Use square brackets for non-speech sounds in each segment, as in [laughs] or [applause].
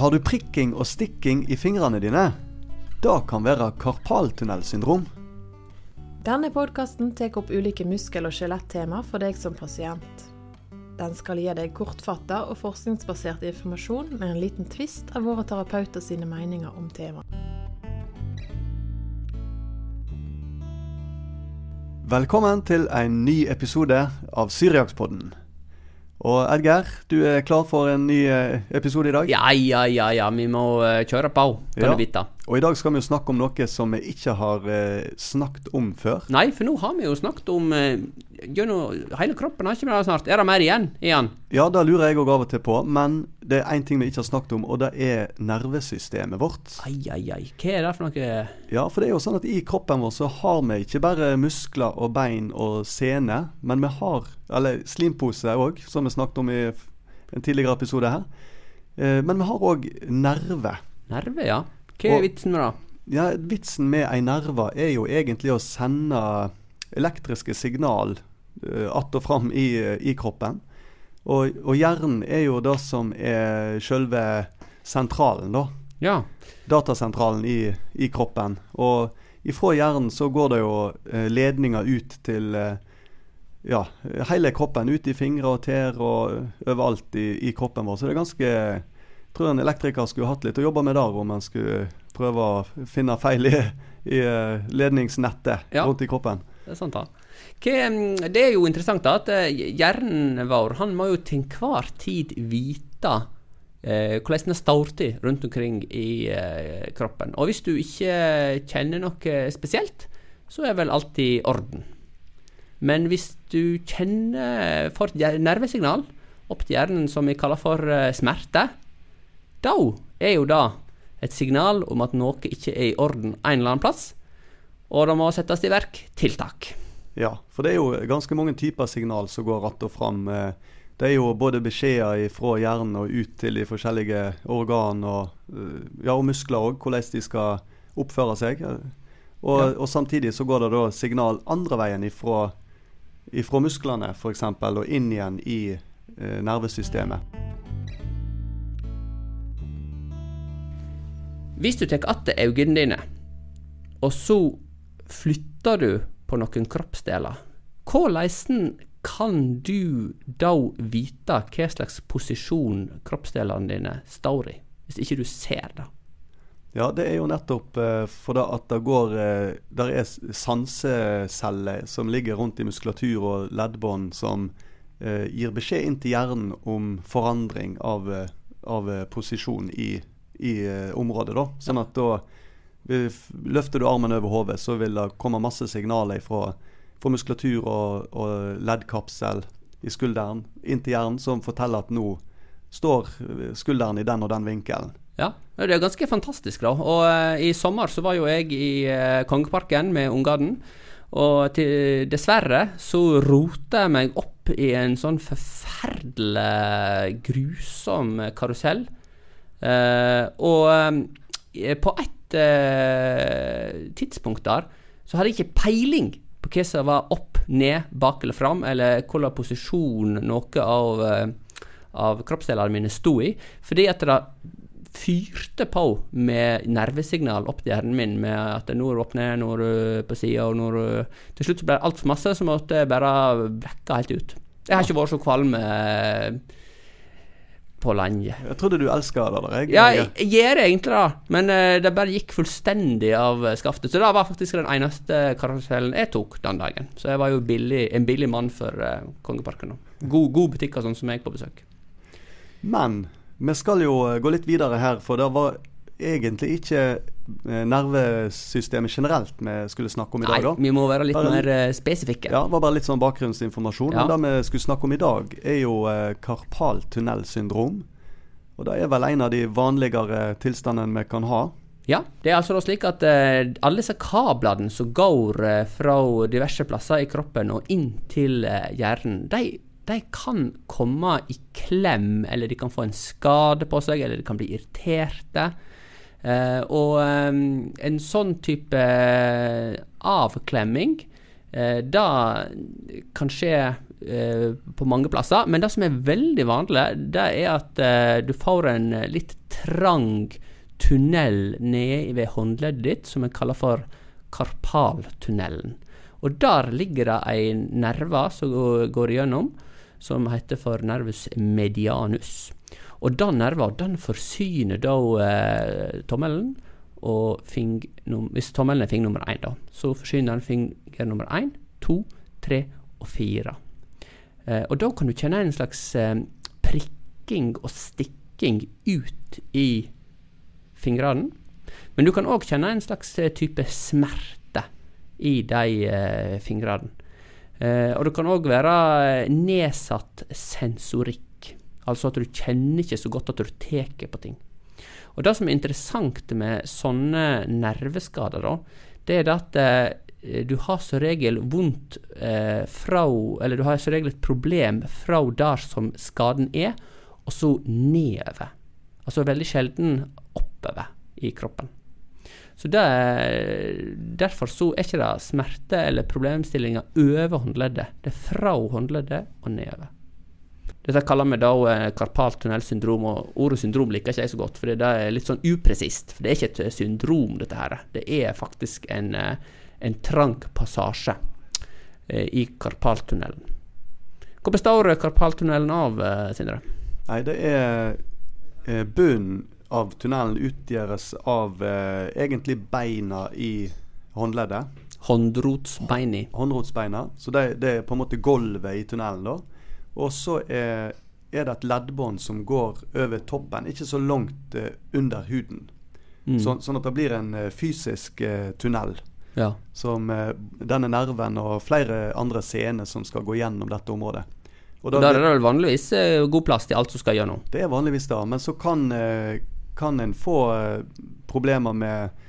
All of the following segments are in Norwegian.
Har du prikking og stikking i fingrene dine? Det kan være karpaltunnelsyndrom. Denne podkasten tar opp ulike muskel- og skjelettema for deg som pasient. Den skal gi deg kortfatta og forskningsbasert informasjon med en liten tvist av våre terapeuter sine meninger om temaet. Velkommen til en ny episode av Syriakspodden. Og Edgar, du er klar for en ny eh, episode i dag? Ja, ja, ja, ja. Vi må uh, kjøre på Ja. denne biten. Og i dag skal vi jo snakke om noe som vi ikke har eh, snakket om før. Nei, for nå har vi jo snakket om Gjennom hele kroppen har ikke vi det snart. Er det mer igjen? igjen? Ja, det lurer jeg òg av og til på, men det er én ting vi ikke har snakket om, og det er nervesystemet vårt. Ai, ai, ai. Hva er det for noe Ja, for det er jo sånn at i kroppen vår så har vi ikke bare muskler og bein og sene, men vi har Eller slimpose òg, som vi snakket om i en tidligere episode her. Eh, men vi har òg nerve. nerve, ja? Hva er Og- vitsen med det? Ja, Vitsen med ei nerve er jo egentlig å sende elektriske signal uh, att og fram i, eh, i kroppen. Og, og hjernen er jo det som er sjølve sentralen, da. Ja. Datasentralen i, i kroppen. Og ifra hjernen så går det jo eh, ledninger ut til eh, ja, hele kroppen. Ut i fingre og tær og overalt i, i kroppen vår. Så det er ganske Jeg tror en elektriker skulle hatt litt å jobbe med der, om en skulle prøve å finne feil i, i eh, ledningsnettet Ja. rundt i kroppen. Det er sant, da. Det er jo interessant at eh, hjernen vår han må jo til enhver tid vite eh, hvordan den står til rundt omkring i eh, kroppen. Og hvis du ikke kjenner noe spesielt, så er vel alt i orden. Men hvis du kjenner for et nervesignal opp til hjernen som vi kaller for eh, smerte, da er jo det et signal om at noe ikke er i orden en eller annen plass, og det må settes i verk tiltak. Ja, for det er jo ganske mange typer signal som går att og fram. eh, Det er jo både beskjeder fra hjernen og ut til de forskjellige organ og, eh, ja, og muskler òg, hvordan de skal oppføre seg. Og, Ja. og samtidig så går det da signal andre veien ifra, ifra musklene f.eks. og inn igjen i eh, nervesystemet. Hvis du tar att øynene dine, og så flytter du på noen kroppsdeler, hvordan kan du da vite hva slags posisjon kroppsdelene dine står i, hvis ikke du ser det? Ja, det er jo nettopp eh, for det at det går eh, Der er sanseceller som ligger rundt i muskulatur og leddbånd som eh, gir beskjed inn til hjernen om forandring av, eh, av posisjon i, i området. da. Sånn at da Løfter du armen over hodet, så vil det komme masse signaler fra, fra muskulatur og, og leddkapsel i skulderen inn til hjernen som forteller at nå står eh, skulderen i den og den vinkelen. Ja, det er ganske fantastisk, da. Og uh, i sommer så var jo jeg i uh, Kongeparken med ungene. Og til, dessverre så rota jeg meg opp i en sånn forferdelig grusom karusell. Uh, og eh, på et eh, tidspunkt der så hadde jeg ikke peiling på hva som var opp, ned, bak eller fram, eller hvilken posisjon noe av, eh, av kroppsdelene mine sto i. Fordi at det fyrte på med nervesignal opp til hjernen min med at nå er du opp ned, nå er du på sida, og nå du Til slutt så ble det altfor masse, så måtte jeg bare vekke helt ut. Jeg har ikke vært så kvalm eh, på lenge. Jeg trodde du elska det der. Jeg, Ja, jeg, gjør det egentlig det, men uh, det bare gikk fullstendig av eh, skaftet. Så det var faktisk den eneste karusellen jeg tok den dagen. Så jeg var jo billig, en billig mann for uh, Kongeparken. God, god og sånn som jeg på besøk. Men vi skal jo gå litt videre her, for det var egentlig ikke eh, nervesystemet generelt vi skulle snakke om i dag. da. Nei, vi må være litt Bare- mer eh, spesifikke. Ja, Det var bare litt sånn bakgrunnsinformasjon. Ja. Men det vi skulle snakke om i dag, er jo eh, karpaltunnelsyndrom. Og det er vel en av de vanligere tilstandene vi kan ha. Ja, det er altså slik at uh, alle disse kablene som går uh, fra diverse plasser i kroppen og inn til uh, hjernen, de, de kan komme i klem, eller de kan få en skade på seg, eller de kan bli irriterte. Eh, og um, en sånn type eh, avklemming, eh, det kan skje eh, på mange plasser. Men det som er veldig vanlig, det er at eh, du får en litt trang tunnel nede ved håndleddet ditt, som en kaller for karpaltunnelen. Og der ligger det ei nerve som går igjennom, som heter for nervus medianus. Og den nerven den forsyner da eh, tommelen og fing, Hvis tommelen er fing nummer én, da, så forsyner den finger nummer én, to, tre og fire. Eh, og da kan du kjenne en slags eh, prikking og stikking ut i fingrene. Men du kan òg kjenne en slags eh, type smerte i de eh, fingrene. Eh, og det kan òg være nedsatt sensorikk. Altså at du kjenner ikke så godt at du tar på ting. Og Det som er interessant med sånne nerveskader, da, det er at eh, du har som regel vondt eh, fra Eller du har som regel et problem fra der som skaden er, og så nedover. Altså veldig sjelden oppover i kroppen. Så det, Derfor så er ikke det smerte eller problemstillinger over håndleddet. Det er fra håndleddet og nedover. Dette kaller vi da eh, karpalt tunnelsyndrom, og ordet syndrom liker ikke jeg så godt, for det er litt sånn upresist. For det er ikke et syndrom, dette her. Det er faktisk en, eh, en trang passasje eh, i karpaltunnelen. Hva består karpaltunnelen av, Sindre? Nei, det er bunnen av tunnelen utgjøres av eh, egentlig beina i håndleddet. Håndrotsbeina. Håndrotsbeina. Så det, det, er på en måte gulvet i tunnelen. da. Og så er, er, det et leddbånd som går over toppen, ikke så langt eh, under huden. Mm. Så, sånn at det blir en eh, fysisk eh, tunnel. Ja. Som eh, denne nerven og flere andre sener som skal gå gjennom dette området. Og da, Der er det vel vanligvis eh, god plass til alt som skal gjennom? Det er vanligvis det, men så kan, eh, kan en få problemer med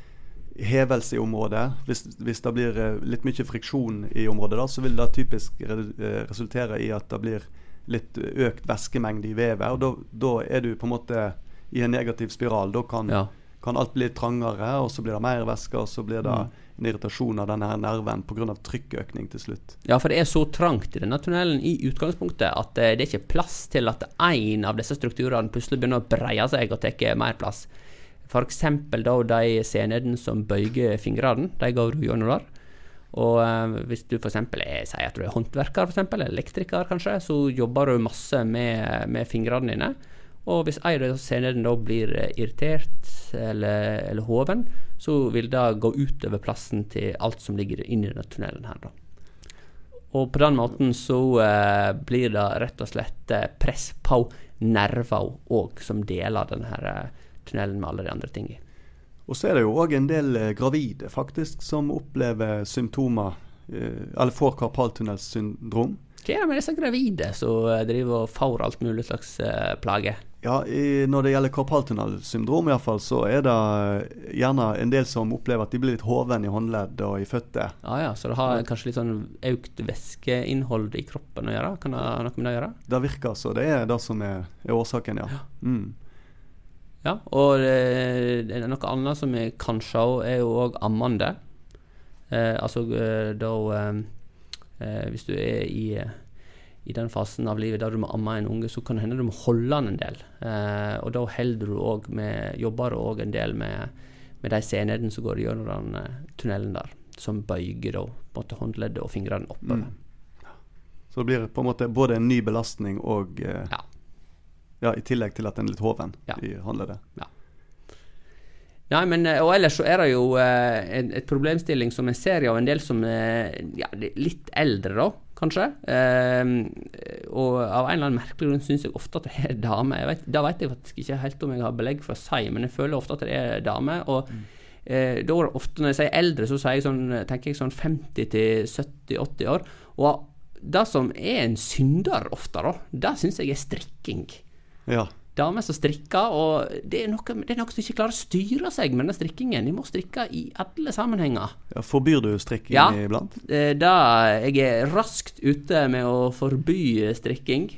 hevelse i området. Hvis, hvis, det blir litt mye friksjon i området, da, så vil det typisk resultere i at det blir litt økt væskemengde i vevet. Og da er du på en måte i en negativ spiral. Da kan, ja. kan alt bli trangere, og så blir det mer væske, og så blir det mm. en irritasjon av denne her nerven pga. trykkøkning til slutt. Ja, for det er så trangt i denne tunnelen i utgangspunktet at det er ikke plass til at én av disse strukturene plutselig begynner å breie seg og tar mer plass. F.eks. de senedene som bøyer fingrene, de går gjennom der. Og eh, hvis du f.eks. sier at du er håndverker, for eksempel, eller elektriker kanskje, så jobber du masse med, med fingrene dine. Og hvis en av scenene da blir irritert eller, eller hoven, så vil det gå utover plassen til alt som ligger inni denne tunnelen her, da. Og på den måten så eh, blir det rett og slett eh, press på nerver òg, som deler denne her, eh, tunnelen med alle de andre tingene. Og så er det jo òg en del eh, gravide faktisk som opplever symptomer, eh, eller får karpaltunnelsyndrom. Hva er det med disse gravide som eh, driver og får alt mulig slags plager? plage? Ja, i, Når det gjelder karpaltunnelsyndrom, i hvert fall, så er det gjerne en del som opplever at de blir litt hoven i håndledd og i føtter. Ah, ja, Så det har kanskje litt sånn økt væskeinnhold i kroppen å gjøre? Kan det ha noe med det å gjøre? Det virker så. Det er det som er, er årsaken, ja. ja. Mm. Ja, og eh, det er noe annet som vi kan se, er jo òg ammende. Eh, altså eh, da eh, eh, Hvis du er i, i, den fasen av livet der du må amme en unge, så kan det hende du må holde den en del. Eh, og da holder du òg med Jobber du òg en del med, med de senene som går gjennom den tunnelen der. Som bøyger da på en håndleddet og fingrene oppover. Mm. Så det blir på en måte både en ny belastning og ja ja, I tillegg til at den er litt hoven ja. i håndleddet. Ja. Nei, men, eh, og ellers så er det jo eh, et, et problemstilling som en ser av en del som er ja, litt eldre, da, kanskje. Eh, og av en eller annen merkelig grunn syns jeg ofte at det er dame. Vet, da vet jeg faktisk ikke helt om jeg har belegg for å si, men jeg føler ofte at det er dame. Og mm. eh, da ofte når jeg sier eldre, så sier jeg sånn, tenker jeg sånn 50 til 70-80 år. Og det som er en synder ofte, da, det syns jeg er strikking. Ja. Damer som strikker, og det er, noe, det er, noe, som ikke klarer å styre seg med den strikkingen. De må strikke i alle sammenhenger. Ja, forbyr du strikking ja, iblant? Ja, da jeg er raskt ute med å forby strikking.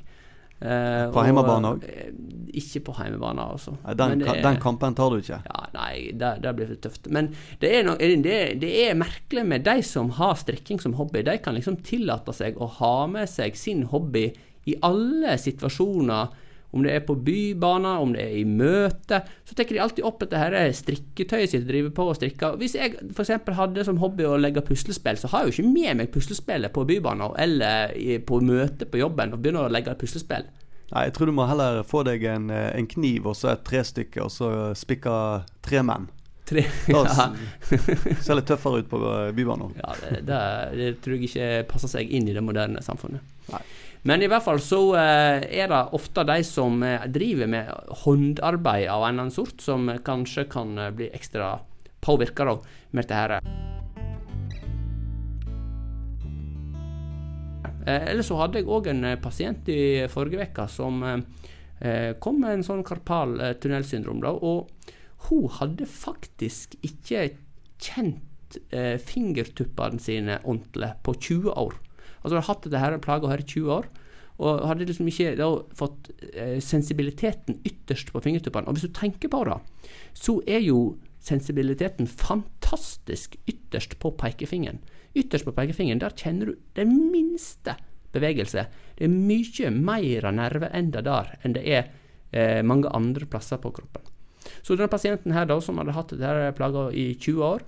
Uh, På hjemmebane og, eh, Ikke på hjemmebane, altså. Den, er- den kampen tar du ikke. Ja, nei, det, det blir for tøft. Men det er, no, det, det er merkelig med de som har strikking som hobby. De kan liksom tillate seg å ha med seg sin hobby i alle situasjoner. Om det er på bybaner, om det er i møte, så tar de alltid opp dette her strikketøyet sitt og driver på og strikker. Hvis jeg f.eks. hadde som hobby å legge puslespill, så har jeg jo ikke med meg puslespillet på bybaner eller på møte på jobben og begynner å legge puslespill. Nei, jeg tror du må heller få deg en, eh, en kniv og så et trestykke, og så spikke tre menn. Tre, [laughs] ja. [laughs] ser litt tøffere ut på eh, bybanen. Ja, det, det, det tror jeg ikke passer seg inn i det moderne samfunnet. Nei. Men i hvert fall så eh, er det ofte de som eh, driver med håndarbeid av en eller annen sort, som kanskje kan eh, bli ekstra påvirka med dette her. Eller så hadde jeg òg en pasient i forrige uke som kom med en sånn karpal tunnelsyndrom. Og hun hadde faktisk ikke kjent fingertuppene sine ordentlig på 20 år. Altså hun hadde hatt dette plaga her i 20 år. Og hadde liksom ikke da fått eh, sensibiliteten ytterst på fingertuppene. Og hvis du tenker på det, så er jo sensibiliteten fantastisk ytterst på pekefingeren. Ytterst på pekefingeren, der kjenner du den minste bevegelse. Det er mye mer nerve enn der enn det er eh, mange andre plasser på kroppen. Så denne pasienten her da, som hadde hatt dette plaga i 20 år,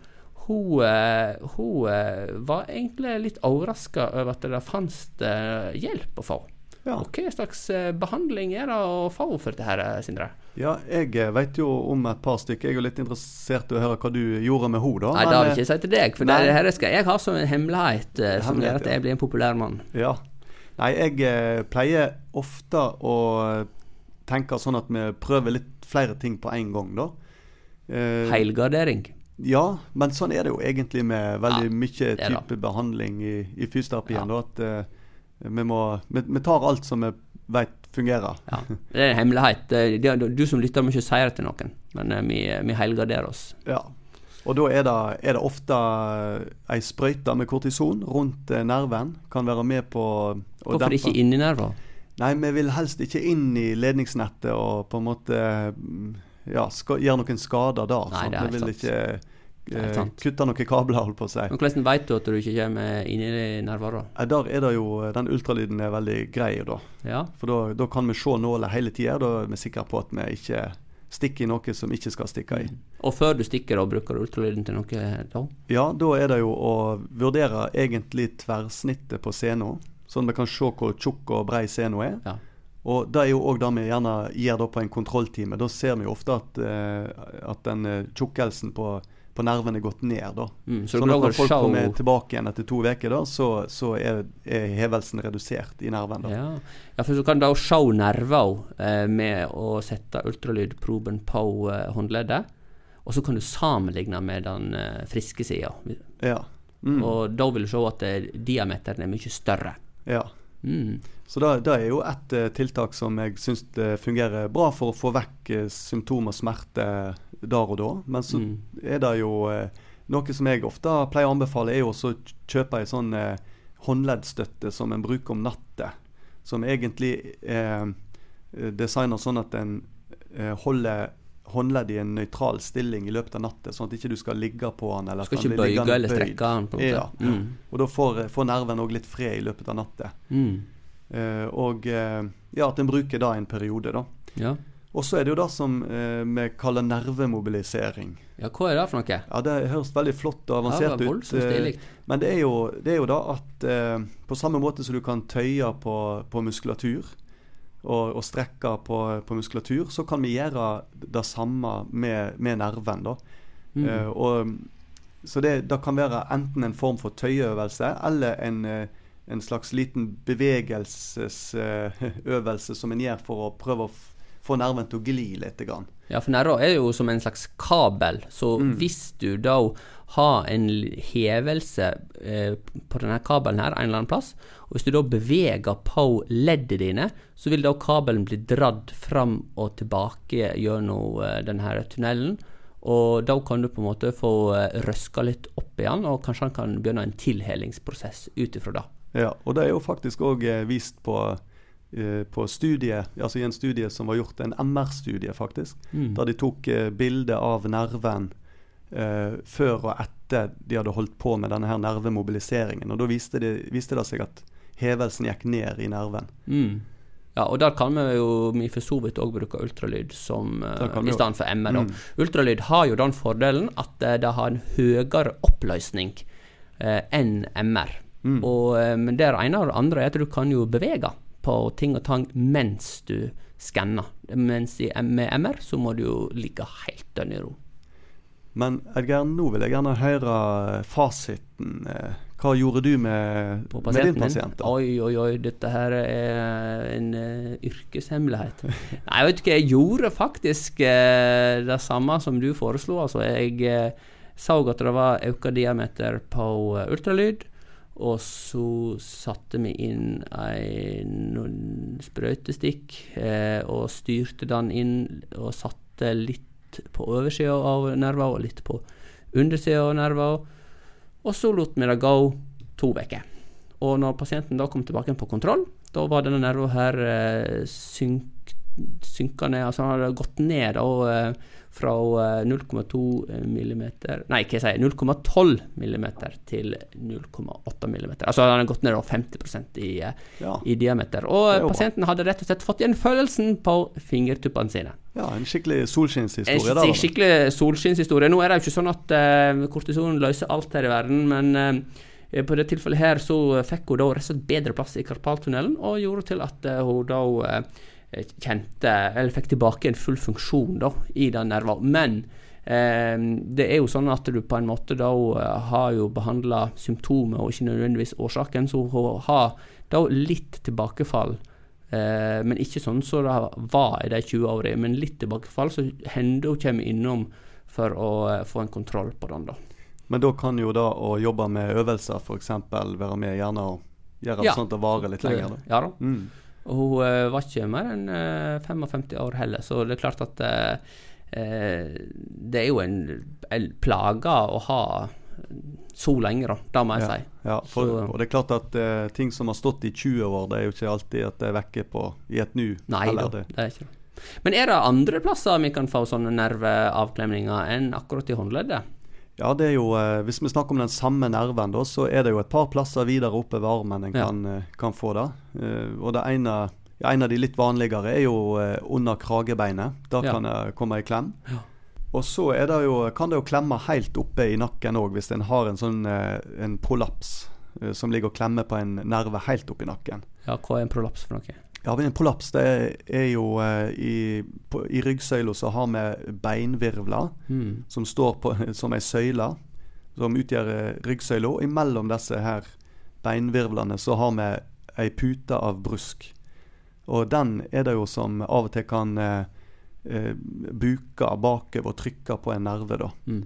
hun, eh, hun eh, var egentlig litt overraska over at det fantes eh, hjelp å få. Ja. Og hva slags eh, behandling er det å få for dette her, Sindre? Ja, jeg vet jo om et par stykker. Jeg er jo litt interessert i å høre hva du gjorde med henne, da. Nei, det har eh, ikke sagt til deg, for nei. det her skal jeg ha som en hemmelighet som gjør at jeg blir en populær mann. Ja. Nei, jeg pleier ofte å tenke sånn at vi prøver litt flere ting på en gang, da. Eh, Heilgardering. Ja, men sånn er det jo egentlig med veldig Ja, mye type behandling i, i fysioterapien. Ja. At uh, vi må vi, vi tar alt som vi vet fungerer. Ja, det er en hemmelighet. Eh, Du som lytter må ikke si det til noen, men eh, vi, vi helgarderer oss. Ja. Og da er det, er det ofte ei sprøyte med kortison rundt eh, nerven. Kan være med på Hvorfor dempe- ikke inni nerven? Nei, vi vil helst ikke inn i ledningsnettet og på en måte mm, ja, ska, gjøre noen skader der. Nei, sant? det er helt ikke Det er helt eh, kutte noen kabler, holdt på å si. Men hvordan vet du at du ikke kommer inn i nerver, da? Nei, Der er det jo Den ultralyden er veldig grei, da. Ja. For da, da kan vi se nåla hele tida. Da er vi sikre på at vi ikke stikker i noe som ikke skal stikke i. Og før du stikker, da bruker du ultralyden til noe da? Ja, da er det jo å vurdere egentlig tverrsnittet på scenen, sånn at vi kan se hvor tjukk og brei scenen er. Ja. Og det er jo òg det vi gjerne gjør på en kontrolltime. Da ser vi jo ofte at, eh, at den eh, tjukkelsen på, på nerven er gått ned. da. Mm, så sånn når folk sjau... kommer tilbake igjen etter to uker, da, så, så er, er hevelsen redusert i nerven. da. ja. ja, for så kan du da se nerver eh, med å sette ultralydproben på håndleddet. Og så kan du sammenligne med den friske sida. Ja. Mm. Og da vil du se at diameteren er mye større. ja. Mm. Så det, det er jo et eh, tiltak som jeg syns fungerer bra for å få vekk uh, symptom og smerte der og da. Men så Mm. er det jo eh, noe som jeg ofte pleier å anbefale, er jo å kjøpe ei sånn eh, håndleddstøtte som en bruker om natta. Som egentlig er eh, designa sånn at en eh, holder håndledd i en nøytral stilling i løpet av natta, sånn at ikke du skal ligge på den. Eller Skal ikke bøye eller strekke den. på en måte. Ja. Mm. Og da får, får nerven òg litt fred i løpet av natta. Mm. Eh, og eh, ja, at en bruker det en periode, da. Ja. Og så er det jo det som eh, vi kaller nervemobilisering. ja, hva er det for noe? Ja, Det høres veldig flott og Ja, avansert det ut. stilig. Men det er jo det er jo da at på samme måte som du kan tøye på, på muskulatur og, og strekke på, på muskulatur, så kan vi gjøre det samme med, med nerven. da. Mm. Eh, og, så det, det kan være enten en form for tøyeøvelse eller en, eh, en slags liten bevegelsesøvelse som en gjør for å prøve å få nerven til å gli litt. Grann. Ja, for nerver er jo som en slags kabel, så Mm. hvis du da har en hevelse eh, på denne kabelen her en eller annen plass, og hvis du da beveger på leddene dine, så vil da kabelen bli dratt fram og tilbake gjennom eh, denne tunnelen, og da kan du på en måte få eh, røska litt opp igjen, og kanskje han kan begynne en tilhelingsprosess ut ifra det. Ja, og det er jo faktisk òg vist på eh, på studie, altså i en studie som var gjort, en MR-studie faktisk, Mm. da de tok eh, bilde av nerven eh, før og etter de hadde holdt på med denne her nervemobiliseringen. Og da viste det, viste det seg at hevelsen gikk ned i nerven. Mm. Ja, og der kan vi jo vi for så vidt òg bruke ultralyd som eh, Der i stedet for MR. Mm. Ultralyd har jo den fordelen at eh, det har en høyere oppløsning eh, enn MR. Mm. Og, eh, men det ene og det andre er at du kan jo bevege på ting og tang mens du skanner. Mens i, med MR så må du jo ligge helt dønn i ro. Men Edgar, nå vil jeg gjerne høre eh, fasiten. Eh, Hva gjorde du med, med din pasient? da? Oi, oi, oi, dette her er en uh, yrkeshemmelighet. [laughs] Nei, vet du hva, jeg gjorde faktisk uh, det samme som du foreslo. Altså, jeg uh, så at det var økt diameter på ultralyd, og så satte vi inn en sprøytestikk eh, og styrte den inn og satte litt på oversida av nerver og litt på undersida av nerver. Og så lot vi det gå to uker. Og når pasienten da kom tilbake på kontroll, da var denne nerven her eh, synk, synkende, altså han hadde gått ned og eh, fra eh, 0,2 mm Nei, hva sier jeg, 0,12 mm til 0,8 mm. Altså han har gått ned da 50 i, eh, Ja, i diameter. Og eh, pasienten hadde rett og slett fått igjen følelsen på fingertuppene sine. ja, en skikkelig solskinnshistorie En der. skikkelig solskinnshistorie. Nå er det jo ikke sånn at uh, kortison løser alt her i verden, men uh, på det tilfellet her så fikk hun da rett og slett bedre plass i karpaltunnelen, og gjorde til at eh, hun da eh, kjente Eller fikk tilbake en full funksjon da i den nerven. Men eh, det er jo sånn at du på en måte da eh, har jo behandla symptomet og ikke nødvendigvis årsaken, så hun har da litt tilbakefall. Eh, men ikke sånn som det var i de 20 årene, men litt tilbakefall. Så hender hun kommer innom for å eh, få en kontroll på den. da. Men da kan jo da å jobbe med øvelser f.eks. være med gjerne og gjøre Ja. sånn at det varer litt lenger. da. Ja da. Mm. Og hun uh, var ikke mer enn uh, 55 år heller, så det er klart at eh, eh, det er jo en, en plage å ha så lenge, da. Det må jeg Ja. si. Ja, for, Så- og det er klart at eh, ting som har stått i 20 år, det er jo ikke alltid at det er vekke på i et nu. Nei da, det. det er ikke det. Men er det andre plasser vi kan få sånne nerveavklemninger enn akkurat i håndleddet? Ja, det er jo, eh, Hvis vi snakker om den samme nerven, da, så er det jo et par plasser videre oppe ved armen en Ja. kan, eh, kan få det. Eh, og det ene, ja, En av de litt vanligere er jo under kragebeinet. Da Ja. kan det komme i klem. Ja. Og så er det jo, kan det jo klemme helt oppe i nakken òg, hvis en har en sånn en prolaps som ligger og klemmer på en nerve helt oppi i nakken. Ja, hva er en prolaps for noe? Ja, men En prolaps det er, jo eh, I, på, i ryggsøyla så har vi beinvirvler mm. som står på, [laughs] som ei søyle, som utgjør eh, ryggsøyla. Og imellom disse her beinvirvlene så har vi ei pute av brusk. Og den er det jo som av og til kan eh, eh, buke bakover og trykke på en nerve, da. Mm.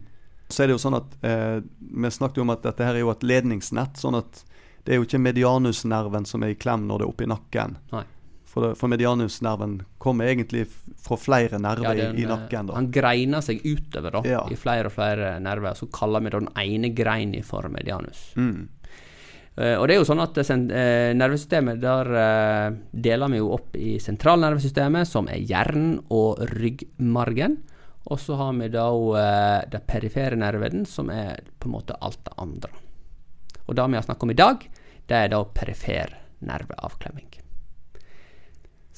Så er det jo sånn at eh, Vi snakket jo om at dette her er jo et ledningsnett. sånn at det er jo ikke medianusnerven som er i klem når det er oppi nakken. Nei. For, for medianusnerven kommer egentlig fra flere nerver Ja, den, i, eh, nakken. da. Han greiner seg utover da, Ja. i flere og flere nerver. Så kaller vi den ene greinen for medianus. Mm. Uh, og det er jo sånn at eh, sen- eh, nervesystemet, der uh, deler vi jo opp i sentralnervesystemet, som er hjernen og ryggmargen. Og så har vi da eh, den perifere nerven, som er på en måte alt det andre. Og det vi har snakket om i dag, det er da perifer nerveavklemming.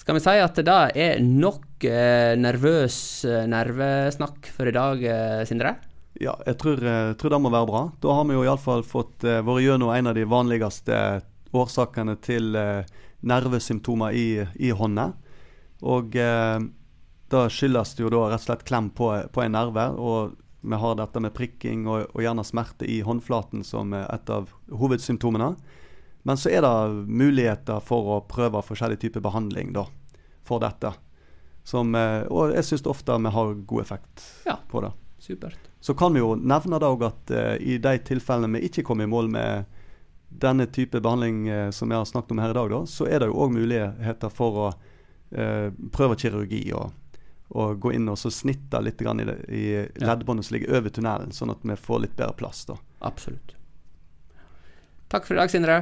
Skal vi si at det da er nok eh, nervøs eh, nervesnakk for i dag, eh, Sindre? Ja, jeg tror, jeg tror det må være bra. Da har vi jo iallfall fått eh, vært gjennom en av de vanligste årsakene til eh, nervesymptomer i, i hånda. Og eh, det skyldes jo da rett og slett klem på, på en nerve. Og vi har dette med prikking og, og gjerne smerte i håndflaten som er et av hovedsymptomene. Men så er det muligheter for å prøve forskjellig type behandling da, for dette. Som, eh, og jeg syns ofte vi har god effekt Ja. på det. Supert. Så kan vi jo nevne da også at eh, i de tilfellene vi ikke kommer i mål med denne type behandling eh, som vi har snakket om her i dag, da, så er det jo òg muligheter for å eh, prøve kirurgi og, og gå inn og så snitte litt grann i, det, i leddbåndet som ligger over tunnelen, sånn at vi får litt bedre plass. da. Absolutt. Takk for i dag, Sindre.